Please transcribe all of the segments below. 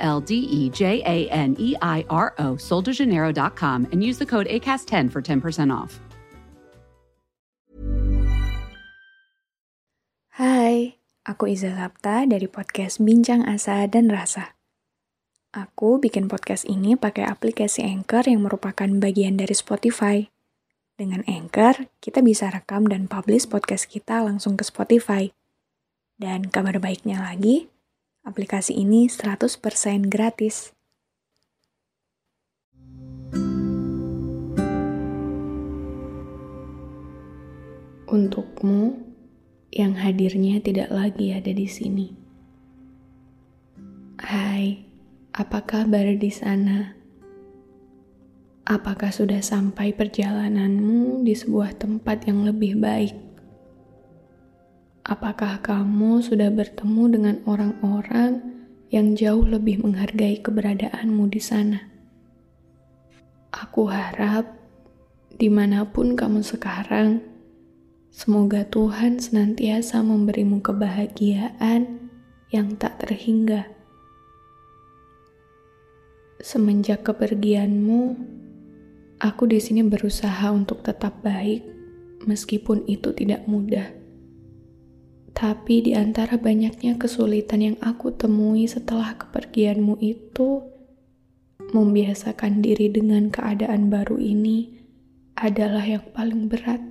L D E J A N E I R O, soldejaneiro.com, and use the code ACAST10 for 10% off. Hai, aku Iza Sapta dari podcast Bincang Asa dan Rasa. Aku bikin podcast ini pakai aplikasi Anchor yang merupakan bagian dari Spotify. Dengan Anchor, kita bisa rekam dan publish podcast kita langsung ke Spotify. Dan kabar baiknya lagi, aplikasi ini 100% gratis. Untukmu yang hadirnya tidak lagi ada di sini. Hai, apa kabar di sana? Apakah sudah sampai perjalananmu di sebuah tempat yang lebih baik? Apakah kamu sudah bertemu dengan orang-orang yang jauh lebih menghargai keberadaanmu di sana? Aku harap di mana pun kamu sekarang, semoga Tuhan senantiasa memberimu kebahagiaan yang tak terhingga. Semenjak kepergianmu, aku di sini berusaha untuk tetap baik, meskipun itu tidak mudah. Tapi di antara banyaknya kesulitan yang aku temui setelah kepergianmu itu, membiasakan diri dengan keadaan baru ini adalah yang paling berat.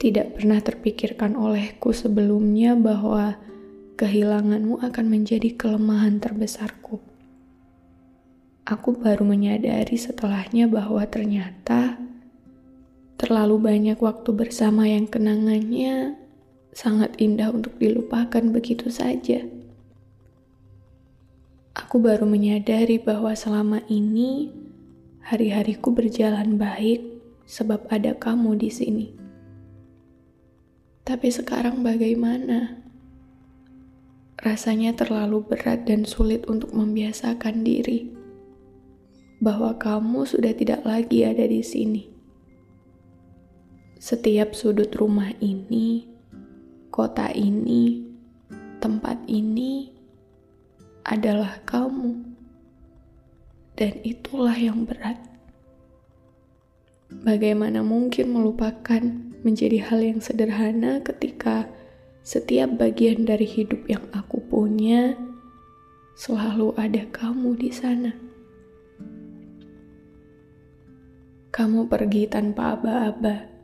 Tidak pernah terpikirkan olehku sebelumnya bahwa kehilanganmu akan menjadi kelemahan terbesarku. Aku baru menyadari setelahnya bahwa ternyata terlalu banyak waktu bersama yang kenangannya sangat indah untuk dilupakan begitu saja. Aku baru menyadari bahwa selama ini hari-hariku berjalan baik sebab ada kamu di sini. Tapi sekarang bagaimana? rasanya terlalu berat dan sulit untuk membiasakan diri bahwa kamu sudah tidak lagi ada di sini. Setiap sudut rumah ini, kota ini, tempat ini adalah kamu, dan itulah yang berat. Bagaimana mungkin melupakan menjadi hal yang sederhana ketika setiap bagian dari hidup yang aku punya, selalu ada kamu di sana. Kamu pergi tanpa aba-aba.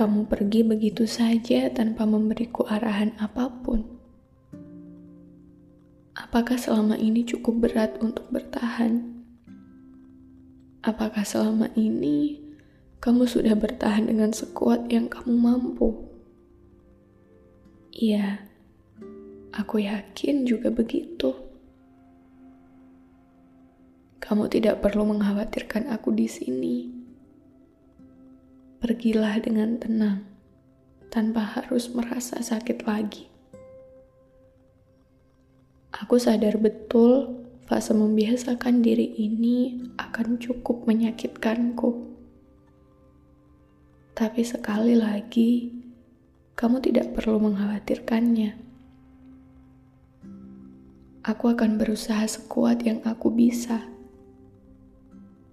Kamu pergi begitu saja tanpa memberiku arahan apa pun. Apakah selama ini cukup berat untuk bertahan? Apakah selama ini kamu sudah bertahan dengan sekuat yang kamu mampu? Iya, aku yakin juga begitu. Kamu tidak perlu mengkhawatirkan aku di sini. Pergilah dengan tenang, tanpa harus merasa sakit lagi. Aku sadar betul fase membiasakan diri ini akan cukup menyakitkanku. Tapi sekali lagi, kamu tidak perlu mengkhawatirkannya. Aku akan berusaha sekuat yang aku bisa.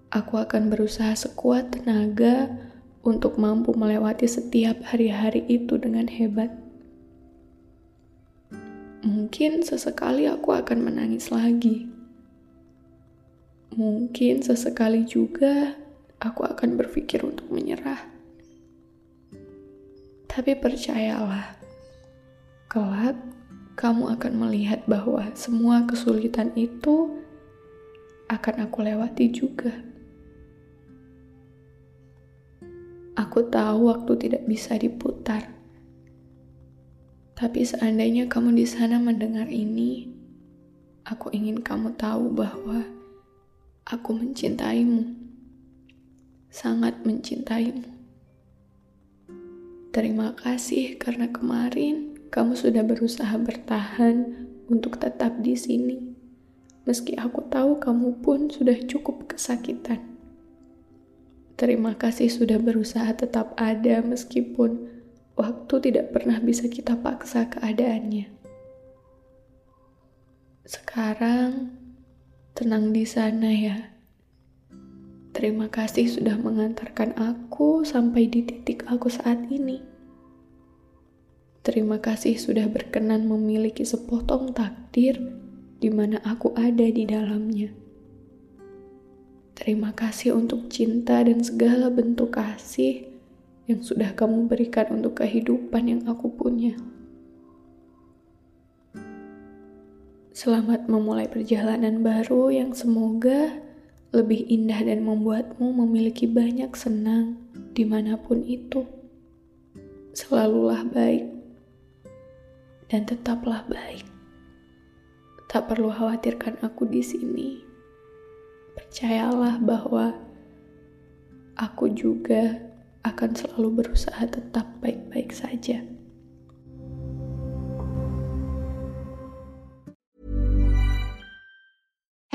Aku akan berusaha sekuat tenaga untuk mampu melewati setiap hari-hari itu dengan hebat. Mungkin sesekali aku akan menangis lagi. Mungkin sesekali juga aku akan berpikir untuk menyerah. Tapi percayalah, kelak kamu akan melihat bahwa semua kesulitan itu akan aku lewati juga. Aku tahu waktu tidak bisa diputar. Tapi seandainya kamu di sana mendengar ini, aku ingin kamu tahu bahwa aku mencintaimu. Sangat mencintaimu. Terima kasih karena kemarin kamu sudah berusaha bertahan untuk tetap di sini. Meski aku tahu kamu pun sudah cukup kesakitan. Terima kasih sudah berusaha tetap ada meskipun waktu tidak pernah bisa kita paksa keadaannya. Sekarang, tenang di sana ya. Terima kasih sudah mengantarkan aku sampai di titik aku saat ini. Terima kasih sudah berkenan memiliki sepotong takdir di mana aku ada di dalamnya. Terima kasih untuk cinta dan segala bentuk kasih yang sudah kamu berikan untuk kehidupan yang aku punya. Selamat memulai perjalanan baru yang semoga lebih indah dan membuatmu memiliki banyak senang di mana pun itu. Selalulah baik dan tetaplah baik. Tak perlu khawatirkan aku di sini. Percayalah bahwa aku juga akan selalu berusaha tetap baik-baik saja.